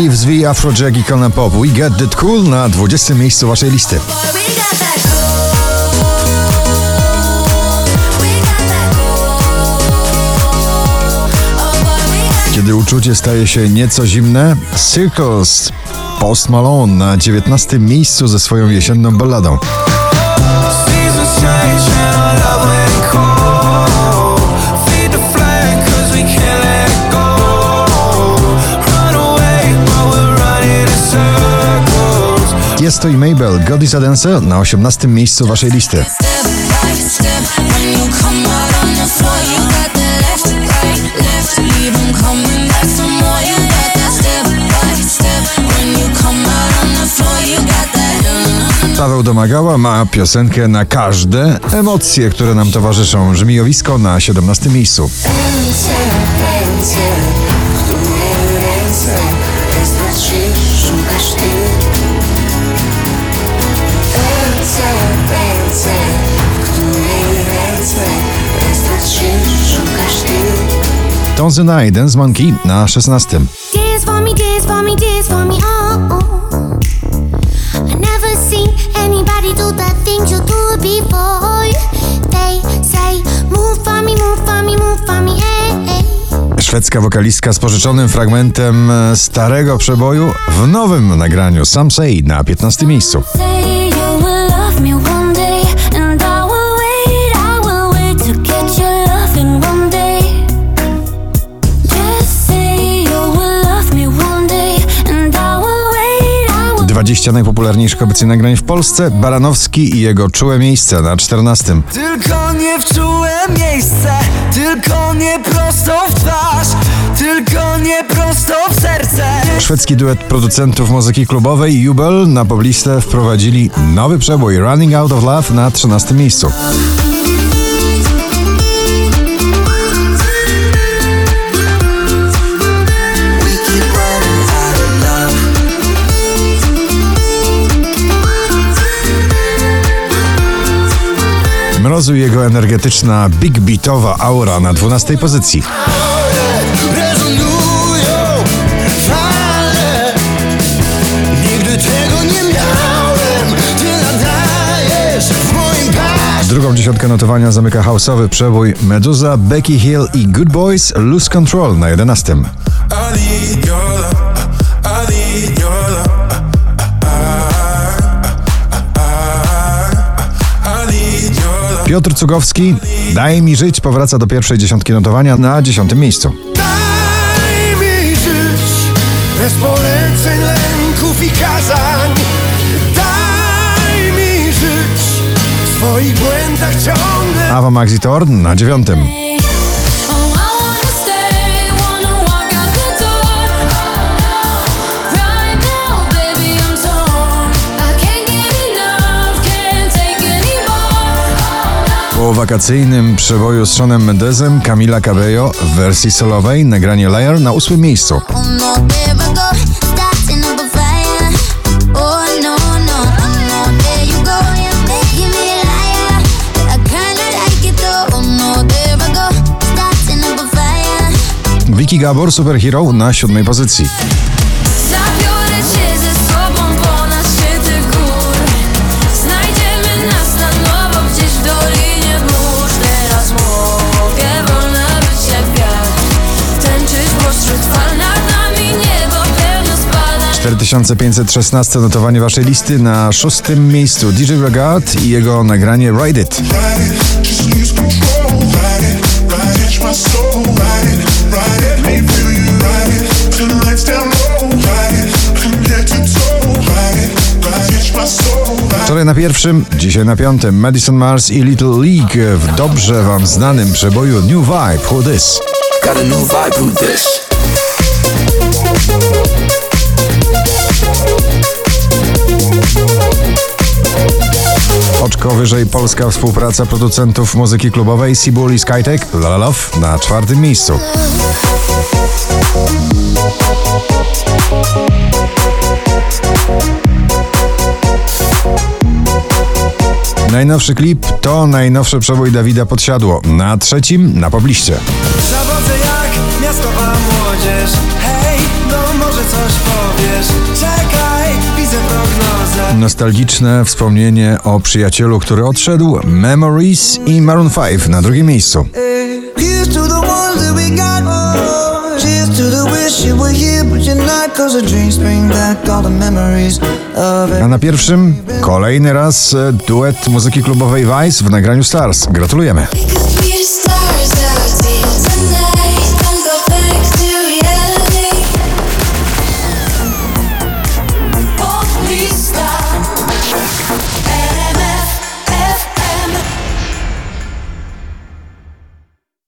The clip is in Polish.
Eves V, Afrojack i Kona Pop. We Get It Cool na 20 miejscu waszej listy. That that Kiedy uczucie staje się nieco zimne, Circles Post Malone na 19 miejscu ze swoją jesienną balladą. Circles. Jest to i Mabel, God is a Dancer na 18 miejscu waszej listy. Paweł Domagała ma piosenkę na każde emocje, które nam towarzyszą. Żmijowisko na 17 miejscu. Tonzy i Dance Monkey na 16. Dance for me, dance for me, dance for me, oh. oh. I never seen anybody do the things you do before. They say, move for me, move for me, move for me, hey, hey. Szwedzka wokalistka z pożyczonym fragmentem e, starego przeboju w nowym nagraniu Some Say na 15 miejscu. 20 najpopularniejszych obecnie nagrań w Polsce. Baranowski i jego czułe miejsce na 14. Tylko nie w czułe miejsce, tylko nie prosto w twarz, tylko nie prosto w serce. Szwedzki duet producentów muzyki klubowej Jubel na poblistę wprowadzili nowy przebój Running Out of Love na 13 miejscu. Mrozu i jego energetyczna big beatowa aura na 12 pozycji. Drugą dziesiątkę notowania zamyka houseowy przebój Meduza, Becky Hill i Good Boys Lose Control na 11. Piotr Cugowski, Daj mi żyć, powraca do pierwszej dziesiątki notowania na 10 miejscu. Daj mi żyć bez poleceń, lęków i kazań. Daj mi żyć w swoich błędach ciągle. Ava Maxi Torn na 9. Po wakacyjnym przeboju z Seanem Mendezem Camila Cabello w wersji solowej nagranie Liar na 8 miejscu. Oh no, there I go, starting 4516 notowanie waszej listy na szóstym miejscu DJ Regard i jego nagranie Ride It. Wczoraj na pierwszym, dzisiaj na piątym Madison Mars i Little League w dobrze wam znanym przeboju New Vibe Who This. Oczko wyżej polska współpraca producentów muzyki klubowej Seabull i Skytech La Love na czwartym miejscu. Najnowszy klip to najnowszy przebój Dawida Podsiadło. Na trzecim na pobliście. Zawodzę jak miastowa młodzież. Hej, no może coś powiesz Nostalgiczne wspomnienie o przyjacielu, który odszedł, Memories i Maroon 5 na drugim miejscu. A na pierwszym kolejny raz e, duet muzyki klubowej Vice w nagraniu Stars. Gratulujemy.